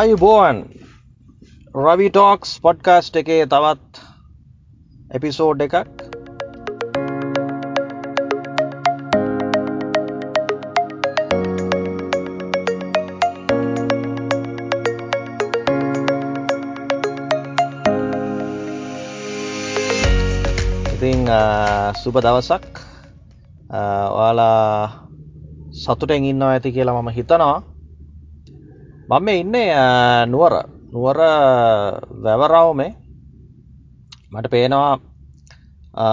ආයුබෝවන් රවි talks podcast එකේ තවත් එපිසෝඩ් එකක්. ඉතිං සුබ දවසක්. ඔයාලා සතුටෙන් ඉන්නවා ඇති කියලා මම හිතනවා. මම ඉන්නේ නුවර. නුවර වැවරවුමේ. මට පේනවා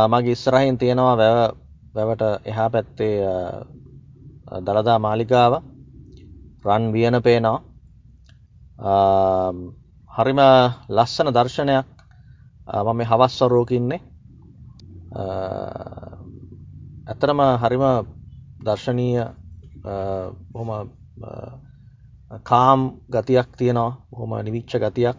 මගේ ඉස්සරහින් තියෙනවා වැවට එහා පැත්තේ දළදා මාලිගාව. රන් වියන පේනවා. හරිම ලස්සන දර්ශනයක්. මම හවස්වරෝකින්නේ ඇතරම හරිම දර්ශනීය බොහොම කාම් ගතියක් තියෙනවා බොහොම නිවිච්ච ගතියක්.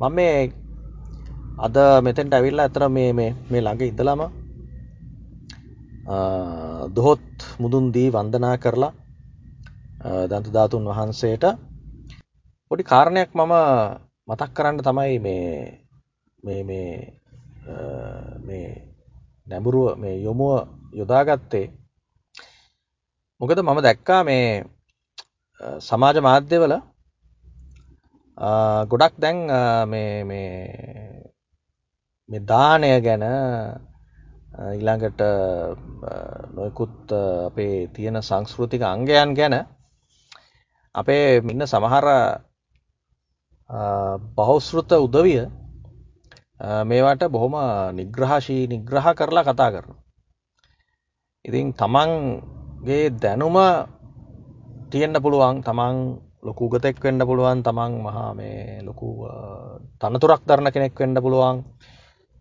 මම මේ අද මෙතැන්ට ඇවිල්ලා ඇතර මේ මේ ළඟ ඉදලම දොහොත් මුදුන් දී වන්දනා කරලා දන්තධාතුන් වහන්සේට පොඩි කාරණයක් මම මතක් කරන්න තමයි මේ මේ නැඹුරුව මේ යොමුව යොදාගත්තේ. මොකද මම දැක්කා මේ සමාජ මාධ්‍යවල ගොඩක් දැන් මේ දානය ගැන ඊළඟට නොයකුත් අපේ තියෙන සංස්කෘතික අංගයන් ගැන අපේ ඉන්න සමහර බෞස්ෘත උදවිය මේවට බොහොම නිග්‍රහශී නිග්‍රහ කරලා කතා කරන. ඉතින් තමන්ගේ දැනුම තියෙන්න්න පුළුවන් තමන් ලොකු ගතෙක් වෙන්න පුළුවන් තමන් මහා මේ ලොකු තනතුරක් දරණ කෙනෙක් වෙන්න පුළුවන්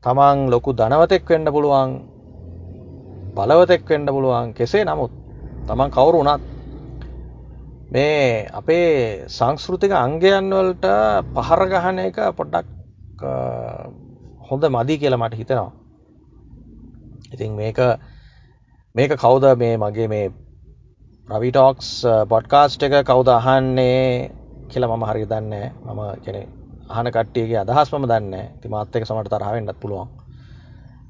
තමන් ලොකු දනවතෙක් වෙන්න පුළුවන් බලවතෙක් වෙන්න පුළුවන් කෙසේ නමුත් තමන් කවුරු වනත් මේ අපේ සංස්කෘතික අංගයන් වලට පහරගහන එක පොඩ්ඩක් හොඳ මදී කියලා මට හිතෙනවා. ඉතින් මේක මේක කවුද මේ මගේ මේ ප්‍රවිටෝක්ස් පොඩ්කාස්ට් එක කවුද අහන්නේ කියලා මම හරි දන්න මම කෙනෙ අහන කට්ටියගේ අදහස් මම දන්න තිමාත් එක සමට තරහවෙන්නත් පුළුවන්.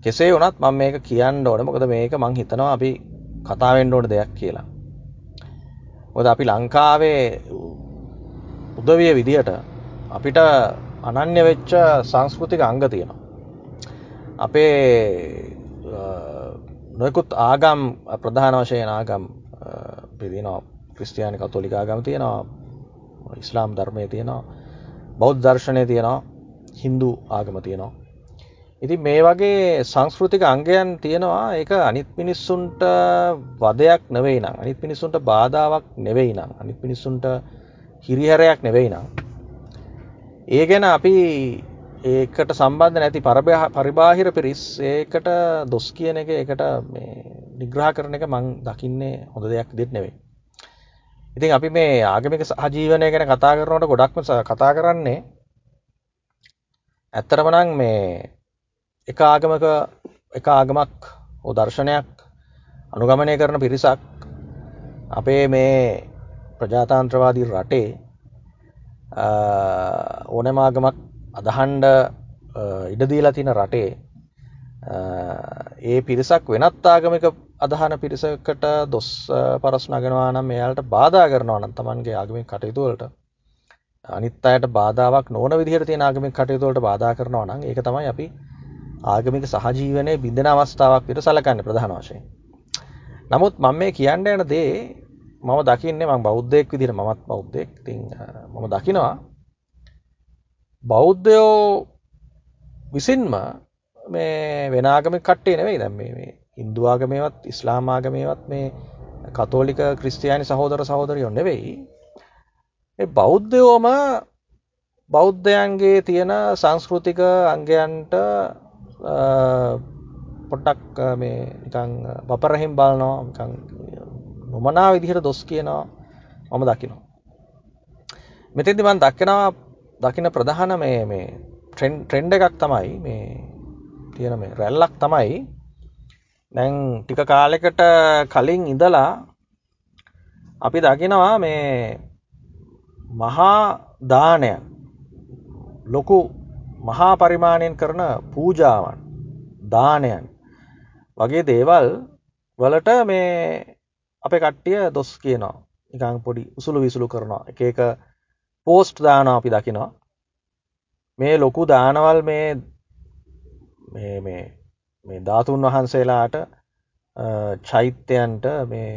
කෙසේ වනත් මම මේක කියන්න ඕන. මොකද මේක මං හිතනවා අපි කතාවෙන්ඩ ඕන දෙයක් කියලා. මොද අපි ලංකාවේ උදවිය විදිහට අපිට අනන්‍ය වෙච්ච සංස්කෘතික අංග තියෙනවා. අපේ නොයකුත් ආගම් ප්‍රධාන වශයෙන් ආගම් පිදිනවා ක්‍රස්තියානි කතෝලිකාගම තියෙනවා ඉස්ලාම් ධර්මය තියෙනවා බෞද්ධ දර්ශනය තියෙනවා හින්දු ආගම තියෙනවා ඉති මේ වගේ සංස්කෘතික අංගයන් තියෙනවා ඒක අනිත් මිනිස්සුන්ට වදයක් නෙවෙයි නම් අනිත් මිනිස්සුන්ට බාධාවක් නෙවෙයි නම් අනිත් මිනිස්සුන්ට හිරිහැරයක් නෙවෙයි නම්. ඒ ගැන අපි ඒකට සම්බන්ධ නැති පරිබාහිර පිරිස් ඒකට දොස් කියන එක එකට නිග්‍රහ කරන එක මං දකින්නේ හොඳ දෙයක් දෙත් නෙවෙයි. ඉතින් අපි මේ ආගමික සහජීවනය ගැන කතා කරනට ගොඩක්ම කතා කරන්නේ ඇත්තරමනං මේ එක ආගමක එක ආගමක් දර්ශනයක් අනුගමනය කරන පිරිසක් අපේ මේ ප්‍රජාතාන්ත්‍රවාදී රටේ ඕනමාගමක් අදහන්ඩ ඉඩදීලා තින රටේ ඒ පිරිසක් වෙනත් ආගමික අදහන පිරිසකට දොස් පරස් නගෙනවා නම් එයාලට බාධා කරනවා නම් තමන්ගේ ආගමික කටයුතුවලට අනිත් අයට බාධාවක් නොන විදිහට තියෙන ආගමික කටයුතුවලට බාධා කරනවා නම් ඒක තමයි අපි ආගමික සහජීවනය බිඳෙන අවස්ථාවක් විට සලකන්න ප්‍රධාන වශයෙන්. නමුත් මම මේ කියන්න යන දේ මම දකින්නේ මං බෞද්ධයෙක් විදිර මමත් බෞද්ධයෙක්. ති මම දකිනවා බෞද්ධයෝ විසින්ම මේ වෙනගම කට්ටේ නෙවෙයි. දැම් මේ ඉන්දවාගමේවත් ඉස්ලාමාගමේවත් මේ කතෝලික ක්‍රස්ටයානි සහෝදර සහෝදරයො නෙවෙයි. බෞද්ධයෝම බෞද්ධයන්ගේ තියෙන සංස්කෘතික අංගයන්ට පොට්ටක් මේ නිකං බපරහිම් බලනවා නොමනා විදිහට දොස් කියනවා මම දකිනවා. මෙතෙදි මන් දක්කෙනවා දකින ප්‍රධාන මේ මේ ට්‍රෙන්ඩ එකක් තමයි මේ තියෙන මේ රැල්ලක් තමයි දැන් ටික කාලෙකට කලින් ඉඳලා අපි දකිනවා මේ මහා දානය ලොකු මහා පරිමාණයෙන් කරන පූජාවන් දානයන්. වගේ දේවල් වලට මේ අප කට්ටිය දොස් කියනවා. නිකං පොඩි උසුළු විසුළු කරනවා. එක එක පෝස්ට් දානවා අපි දකිනවා. මේ ලොකු දානවල් මේ මේ ධාතුන් වහන්සේලාට චෛත්‍යයන්ට මේ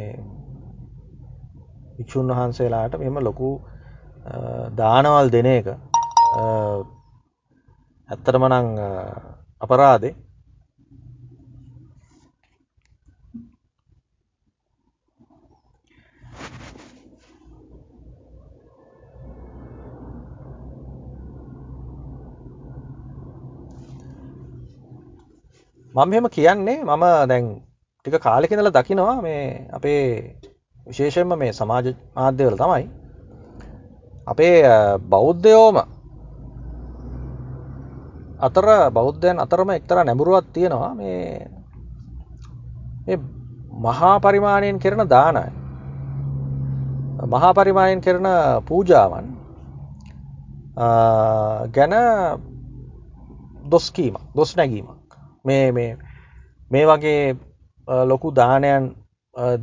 වික්ෂූන් වහන්සේලාට මෙම ලොකු දානවල් දෙන එක. ඇත්තරම නං අපරාදේ. මම මෙම කියන්නේ මම දැන් ටික කාලෙකඳල දකිනවා මේ අපේ විශේෂයෙන්ම මේ සමාජ මාධ්‍යවල තමයි. අපේ බෞද්ධයෝම අතර බෞද්ධයන් අතරම එක්තර නැඹුරුවත් තියෙනවා. මේ මහා පරිමාණයෙන් කෙරෙන දානයි මහා පරිමාණයෙන් කරන පූජාවන් ගැන දොස්කීම දොස් නැගීමක්. මේ මේ වගේ ලොකු දානයන්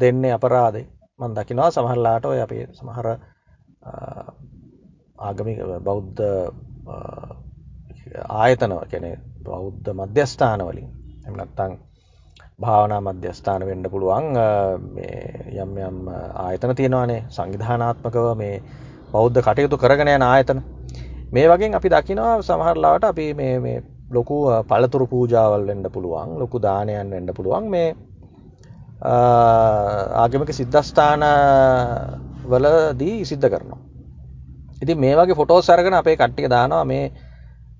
දෙන්නේ අපරාදේ මන් දකිනවා සමහරලාට ඔය අපේ සමහර ආගමික බෞද්ධ ආයතනව කැනෙ බෞද්ධ මධ්‍යස්ථානවලින් එමනත්තං භාවනා මධ්‍යස්ථාන වෙන්න පුළුවන් යම් යම් ආයතන තියෙනවානේ. සංවිධානාත්මකව මේ බෞද්ධ කටයුතු කරගෙන යන ආයතන. මේ වගේ අපි දකිනවා සමහරලාට අපි මේ ලොකු පළතුරු පූජාවල් වෙන්න පුළුවන් ලොකු දානයන් වෙන්න පුළුවන්. මේ ආගමික සිද්ධස්ථාන වලදී සිද්ධ කරනවා. ඉති මේ වගේ ෆොටෝ සරගෙන අපේ කට්ටිය දානවා මේ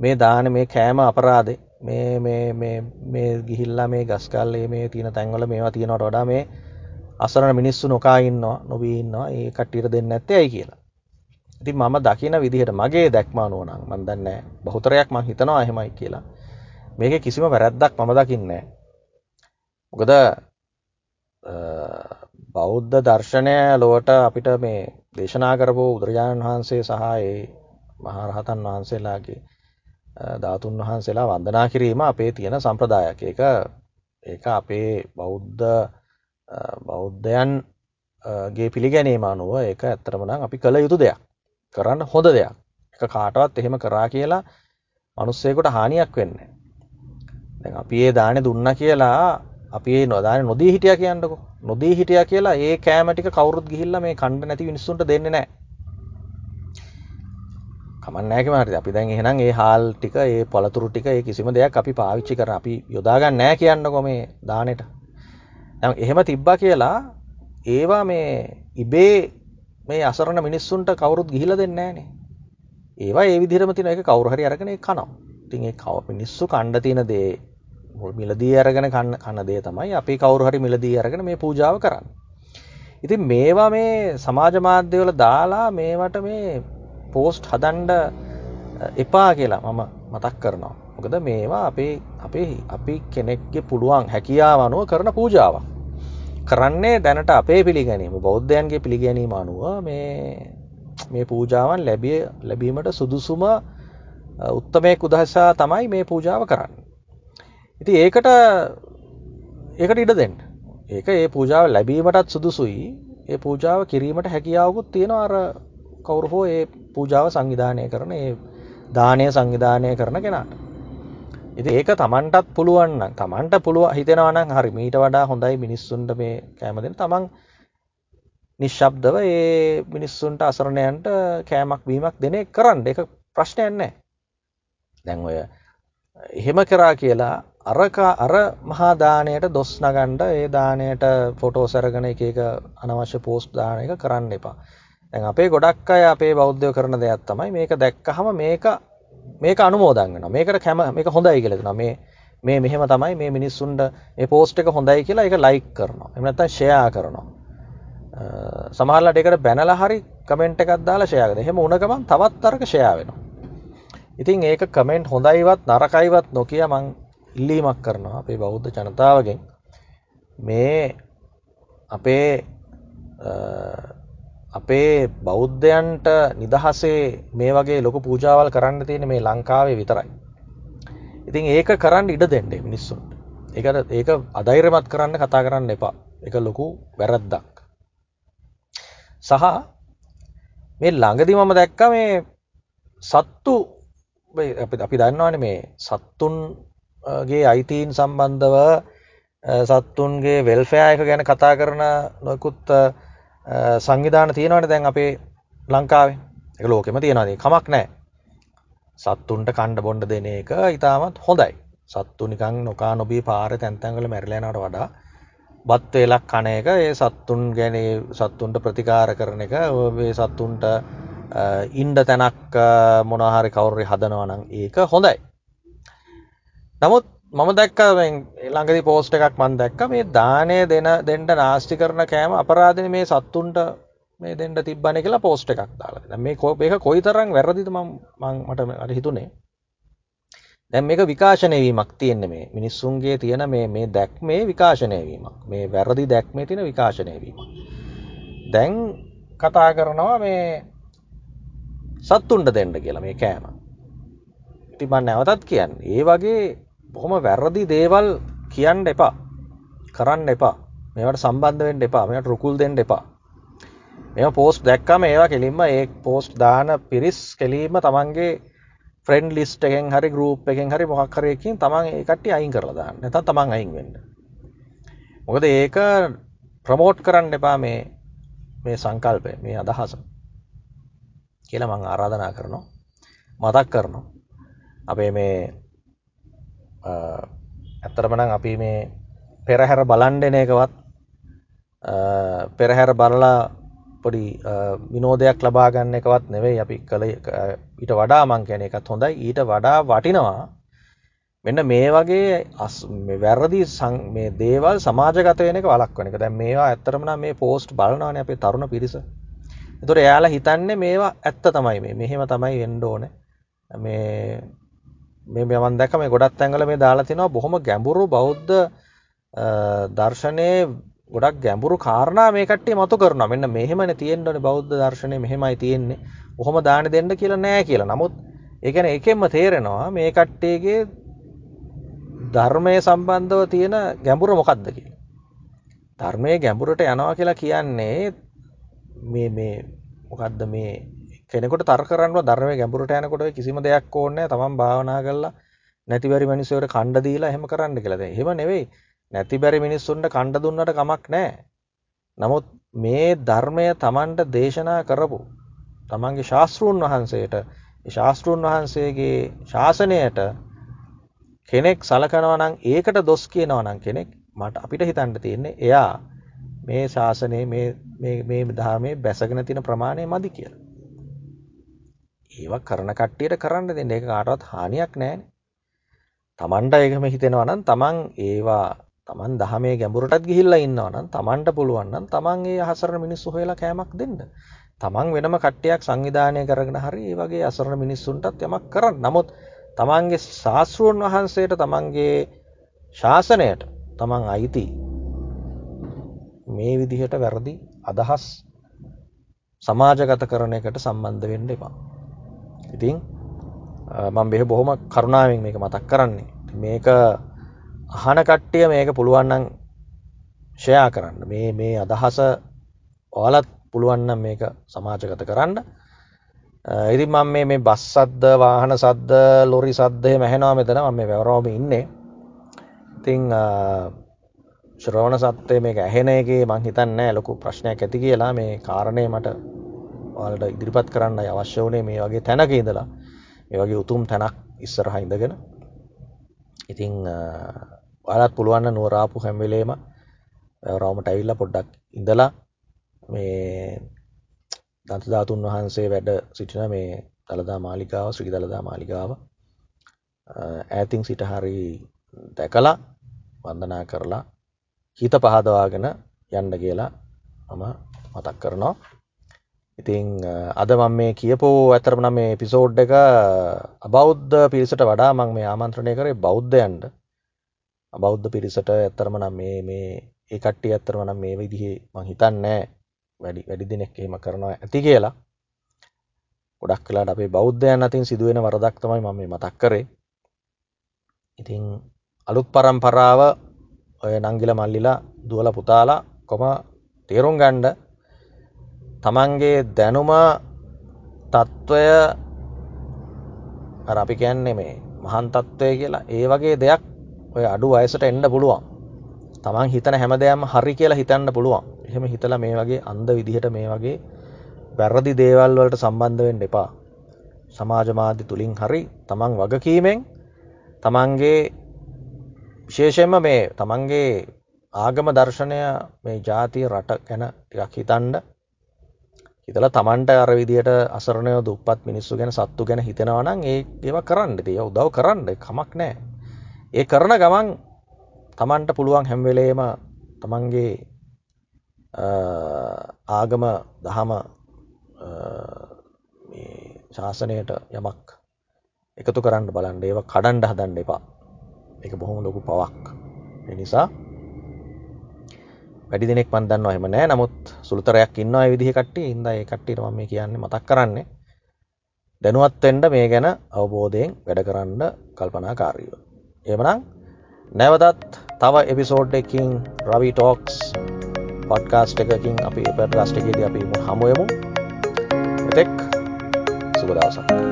මේ දාන මේ කෑම අපරාදේ. මේ ගිහිල්ලා මේ ගස්කල්ලේ මේ තියෙන තැන්වල මේවා තියෙනවට වඩා මේ අසරන මිනිස්සු නොකා ඉන්නවා නොබී ඉන්නවා. ඒ කට්ටියට දෙන්න ඇත්තේ ඇයි කියලා. ඉතින් මම දකින විදිහට මගේ දැක්මානුවනං මන්දන්න බහුතරයක් මං හිතනවා එහෙමයි කියලා. මේක කිසිම වැරැද්දක් මම දකින්නේ මොකද බෞද්ධ දර්ශනය ලොවට අපිට මේ දේශනා කරපු බුදුරජාණන් වහන්සේ සහ ඒ මහරහතන් වහන්සේලාගේ ධාතුන් වහන්සේලා වන්දනා කිරීම අපේ තියෙන සම්ප්‍රදායක්. ඒක ඒක අපේ බෞද්ධ බෞද්ධයන්ගේ පිළිගැනීම අනුව ඒක ඇත්තරමනම් අපි කළ යුතු දෙයක්. කරන්න හොඳ දෙයක්. එක කාටවත් එහෙම කරා කියලා මනුස්සයකුට හානියක් වෙන්න. අපි ඒ දාන දුන්න කියලා අපි නොදාන නොදී හිටිය කියන්නක. නොදී හිටිය කියලා ඒ කෑමටික කවරුත් ගිහිල්ල මේ කණ්ඩ නැති විනිස්සුන්ට දෙන්න නෑ කමන්නෑක මට අපි දැන් එහෙනම් ඒ හාල් ටික ඒ පොලතුරු ටික ඒ කිසිම දෙයක් අපි පාවිච්චි කර අපි යොදාගන්න නෑ කියන්නකො මේ දානට. එහෙම තිබ්බා කියලා ඒවා මේ ඉබේ මේ අසරණ මිනිස්සුන්ට කවරුත් ගිහිල දෙන්නේනේ ඒවා ඒ විදිරම තින එක කවුරහරි අරගෙන කනවා. තින් ඒ කව මිනිස්සු කණ්ඩ තියන දේ මිලදී අරගෙන කන්න කන්න දේ තමයි අපි කවුරුහරි මිලදී අරගෙන මේ පූජාව කරන්න. ඉතින් මේවා මේ සමාජ මාධ්‍යවල දාලා මේවට මේ පෝස්ට් හදන්ඩ එපා කියලා මම මතක් කරනවා. මොකද මේවා අපේ අපේ අපි කෙනෙක්ගේ පුළුවන් හැකියාව අනුව කරන පූජාවක්. කරන්නේ දැනට අපේ පිළිගැනීම බෞද්ධයන්ගේ පිළිගැනීම අනුව මේ පූජාවන් ලැබිය ලැබීමට සුදුසුම උත්තමයෙක් උදහසා තමයි මේ පූජාව කරන්න. ඉති ඒකට ඒකට ඉඩ දෙන්න ඒක ඒ පූජාව ලැබීමටත් සුදුසුයි ඒ පූජාව කිරීමට හැකියාවකුත් තියෙන අර කවුරුහෝ ඒ පූජාව සංවිධානය කරන ඒ දානය සංවිධානය කරන කෙනාට. ඉති ඒක තමන්ටත් පුළුවන්න තමන්ට පුළුව හිතෙනවනම් හරි මීට වඩා හොඳයි මිනිස්සුන්ට මේ කෑමදෙන තමන් නිශ්ශබ්දව ඒ මිනිස්සුන්ට අසරණයන්ට කෑමක් වීමක් දෙන කරන්න. එක ප්‍රශ්නයන්නේ දැන් ඔය එහෙම කරා කියලා අරක අර මහාදානයට දොස් නගන්ඩ ඒ දානයට ෆොටෝ සැරගෙන එක එක අනවශ්‍ය පෝස්ට් දාන එක කරන්න එපා. දැන් අපේ ගොඩක් අය අපේ බෞද්ධය කරන දෙයක් තමයි මේක දැක්කහම මේක මේක අනුමෝදන්ගෙන මේකට කැම මේක හොඳයි කියලෙන මේ මේ මෙහෙම තමයි මේ මිනිස්සුන්ට ඒ පෝස්ට් එක හොඳයි කියලා එක ලයික් කරනවා. එමනත්තන් ෂයා කරනවා. සමහල්ලට එකට බැනල හරි කමෙන්ට් එකක් දාලා ෂයාගද එහෙම උනගමන් තවත් අරක ෂයා වෙනවා. ඉතින් ඒක කමෙන්ට් හොඳයිවත් නරකයිවත් නොකිය මං ඉල්ලීමක් කරනවා අපේ බෞද්ධ ජනතාවගෙන්. මේ අපේ අපේ බෞද්ධයන්ට නිදහසේ මේ වගේ ලොක පූජාවල් කරන්න තියෙන මේ ලංකාවේ විතරයි. ඉතින් ඒක කරන්න ඉඩ දෙන්නේ මිනිස්සුන්ට. ඒකට ඒක අධෛර්යමත් කරන්න කතා කරන්න එපා. එක ලොකු වැරද්දක්. සහ මේ ළඟදි මම දැක්ක මේ සත්තු අපි දන්නවාන මේ සත්තුන්ගේ අයිතීන් සම්බන්ධව සත්තුන්ගේ වෙල්ෆෑයක ගැන කතා කරන නොකුත් සංවිධාන තියෙනවන දැන් අපේ ලංකාවේ. එක ලෝකෙම තියෙනවාදී කමක් නෑ සත්තුන්ට කණ්ඩ බොන්්ඩ දෙන එක ඉතාමත් හොඳයි. සත්තු නිකං නොකා නොබී පාර තැන්තැන්ගල මැරලෑනට වඩා බත් වෙලක් කන එක ඒ සත්තුන් ගැන සත්තුන්ට ප්‍රතිකාර කරන එක ඔේ සත්තුන්ට ඉන්ඩ තැනක් මොනහරි කවුරි හදනවනම් ඒක හොඳයි. නමුත් මම දැක්ක ළඟදි පෝස්ට එකක් මන් දැක්ක මේ දානය දෙන දෙන්ට නාස්ටි කරන කෑම අපරාධන මේ සත්තුන්ට මේ දෙන්ට තිබ්බන කියලා පෝස්ට එකක් දාලා මේ කෝ ඒක කොයි තරම් වැරදිද මට අට හිතුනේ දැම් මේක විකාශනයවීමක් තියෙන්න මේ මිනිස්සුන්ගේ තියෙන මේ මේ දැක්මේ විකාශනයවීමක් මේ වැරදි දැක්මේ තියෙන විකාශනයවීම. දැන් කතා කරනවා මේ සත්තුන්ට දෙන්න කියලා මේ කෑම. ඉතිබන් නැවතත් කියන්න ඒ වගේ බොහොම වැරදි දේවල් කියන්න එපා. කරන්න එපා. මේට සම්බන්ධවෙන්ට එපා. මෙට රුකුල් දෙන්න එපා. මෙම පෝස්ට් දැක්කම ඒවා කෙලින්ම ඒ පෝස්ට් දාන පිරිස් කෙලීම තමන්ගේ ෆ්‍රෙන්ඩ් ලිස්ට එකෙන් හරි ගරුප් එකෙන් හරි මොහක්කරයකින් තමන් ඒකට අයින් කරලදා නැත තමන් අයින් වෙන්න. මොකද ඒක ප්‍රමෝට් කරන්න එපා මේ මේ සංකල්පය මේ අදහස. කියල මං ආරාධනා කරනවා. මතක් කරනවා. අපේ මේ ඇත්තරමනං අපි මේ පෙරහැර බලන්ඩෙන එකවත් පෙරහැර බලලා පොඩි විනෝදයක් ලබාගන්න එකවත් නෙවෙයි අපි කළ ඊට වඩා මං කියන එකත් හොඳයි. ඊට වඩා වටිනවා. මෙන්න මේ වගේ අස් වැරදි මේ දේවල් සමාජගත වෙනක වලක් වනක දැන් මේවා ඇත්තරමන මේ පෝස්ට් බලනවාන අපේ තරුණ පිරිස. එතුර එයාලා හිතන්නේ මේවා ඇත්ත තමයි මේ. මෙහෙම තමයි වෙන්ඩ ඕන. මේ මේ මෙමන් දැක මේ ගොඩත් ඇඟල මේ දාලා තිනවා බොහොම ගැඹුරු බෞද්ධ දර්ශනය ගොඩක් ගැඹුරු කාරණා මේ කට්ටිය මතු කරනවා මෙන්න මෙහෙමනේ තියෙන්න බෞද්ධ දර්ශනය මෙහෙමයි තියෙන්නේ. ඔහොම දාන දෙන්න කියලා නෑ කියලා. නමුත් ඒ කියන්නේ ඒකෙන්ම තේරෙනවා මේ කට්ටියගේ ධර්මයේ සම්බන්ධව තියෙන ගැඹුර මොකක්ද කියලා. ධර්මයේ ගැඹුරට යනවා කියලා කියන්නේ මේ මේ මොකද්ද මේ කෙනෙකුට තර්ක කරන්න ධර්මයේ ගැඹුරට යනකොට කිසිම දෙයක් ඕනේ නැහැ. තමන් භාවනා කරලා නැතිවරි මිනිස්සුන්ට කණ්ඩ දීලා එහෙම කරන්න කියලා. දැන් එහෙම නෙවෙයි. නැති බැරි මිනිස්සුන්ට කණ්ඩ දුන්නට කමක් නෑ. නමුත් මේ ධර්මය තමන්ට දේශනා කරපු තමන්ගේ ශාස්තෘන් වහන්සේට ශාස්තෘන් වහන්සේගේ ශාසනයට කෙනෙක් සලකනවනං ඒකට දොස් කියනවනං කෙනෙක් මට අපිට හිතන්ට තියෙන්නේ එයා මේ ශාසනය මේ ධර්මය බැසගෙන තින ප්‍රමාණය මදි කියල. ඒවක් කරන කට්ටියට කරන්න දෙන්න එක කාටවත් හානියක් නෑන. තමන්ට ඒකම හිතෙනවනම් තමන් ඒවා තමන් දහමේ ගැඹුරටත් ගිහිල්ල ඉන්නවනම් තමන්ට පුළුවන්නම් තමන්ගේ අහසරණ මිනිස්සු හොයලා කෑමක් දෙන්න. තමන් වෙනම කට්ටයක් සංවිධානය කරගෙන හරි ඒ වගේ අසරණ මිනිස්සුන්ටත් යමක් කරන්න. නමුත් තමන්ගේ ශාස්තෘන් වහන්සේට තමන්ගේ ශාසනයට තමන් අයිති මේ විදිහට වැරදි අදහස් සමාජගත කරන එකට සම්බන්ධ වෙන්න එපා. ඉතින් මං බෙහ බොහොම කරුණාවෙන් මේක මතක් කරන්නේ. මේක අහන කට්ටිය මේක පුළුවන්නන් ෂයා කරන්න. මේ මේ අදහස ඕලත් පුළුවන්න මේක සමාජගත කරන්න. ඉරි මං මේ මේ බස් සද්ද වාහන සද්ද ලොරි සද්ධය මැහෙනවා මෙතන. ම මේ වැවරෝම ඉන්නේ. ඉතිං ශ්‍රවණ සත්‍යය මේ ඇහෙනගේ මං හිතන්නෑ ලොකු ප්‍රශ්නයක් ඇති කියලා. මේ කාරණය මට ඔලට ඉදිරිපත් කරන්න අවශ්‍ය වනේ මේ වගේ තැනක ඉඳලා. මේ වගේ උතුම් තැනක් ඉස්සරහ ඉඳගෙන. ඉතිං ඔයාලත් පුළුවන්න නුවරාපු හැම්වෙලේම රවමට ඇවිල්ල පොඩ්ඩක් ඉඳලා මේ දන්තධාතුන් වහන්සේ වැඩ සිටින මේ දළදා මාලිකාව ශ්‍රී දළදා මාලිකාව ඈතින් සිට හරි දැකලා වන්දනා කරලා හිත පහදවාගෙන යන්න කියලා මම මතක් කරනවා. ඉතිං අද මම මේ කියපෝ ඇතරම නම් මේ පිසෝඩ් එක අබෞද්ධ පිරිසට වඩා මං මේ ආමන්ත්‍රණය කරේ බෞද්ධයන්ට. අබෞද්ධ පිරිසට ඇත්තරම නම් මේ මේ ඒ කට්ටිය ඇත්තරම නම් මේ විදිහේ මං හිතන්නෑ වැඩි වැඩි දෙනෙක් එහෙම කරනවා ඇති කියලා. ගොඩක් කලාට අපේ බෞද්ධයන් අතින් සිදුවෙන වරදක් තමයි මම මතක් කරේ. ඉතිං අලුත් පරම්පරාව ඔය නංගිල මල්ලිලා දුවල පුතාලා කොම තේරුම් ගණ්ඩ තමන්ගේ දැනුම තත්ත්වය අපි කියන්නේ මේ මහන් තත්ත්වය කියලා ඒ වගේ දෙයක් ඔය අඩු වයසට එන්න පුළුවන්. තමන් හිතන හැම දෙයක්ම හරි කියලා හිතන්න පුළුවන්. එහෙම හිතලා මේ වගේ අන්ද විදිහට මේ වගේ වැරදි දේවල් වලට සම්බන්ධවෙන්න එපා. සමාජ මාධ්‍ය තුළින් හරි තමන් වගකීමෙන් තමන්ගේ විශේෂයෙන්ම මේ තමන්ගේ ආගම දර්ශනය මේ ජාතිය රට ගැන ටිකක් හිතන්ඩ හිතල තමන්ට අර විදියට අසරණය දුපත් මිනිස්සු ගැන සත්තු ගැන හිතෙනවනම් ඒ ඒව කරන්න තිය උදව් කරන්න. කමක් නෑ ඒ කරන ගමන් තමන්ට පුළුවන් හැම්වෙලේම තමන්ගේ ආගම දහම ශාසනයට යමක් එකතු කරන්න බලන්ඩ ඒව කඩන්ඩ හදන්න එපා. එක බොහොම ලොකු පවක්. එනිසා වැඩි දෙනෙක් පන්දන්න එහෙම නෑ නමුත් සුළුතරයක් ඉන්න විදිහ කට්ටි ඉද ඒ කට්ටිට ම මේ කියන්නේ මතක් කරන්නේ දැනුවත්තෙන්ට මේ ගැන අවබෝධයෙන් වැඩ කරන්න කල්පනා කාරීව. එමනම් නැවතත් තව එපිසෝඩ් එකින් රවි ටෝක්ස් පොඩ්කාස්ට් එකකින් අපි පටගස්ට එකේද අපි හමුයමු එතෙක් සුබදවසක්.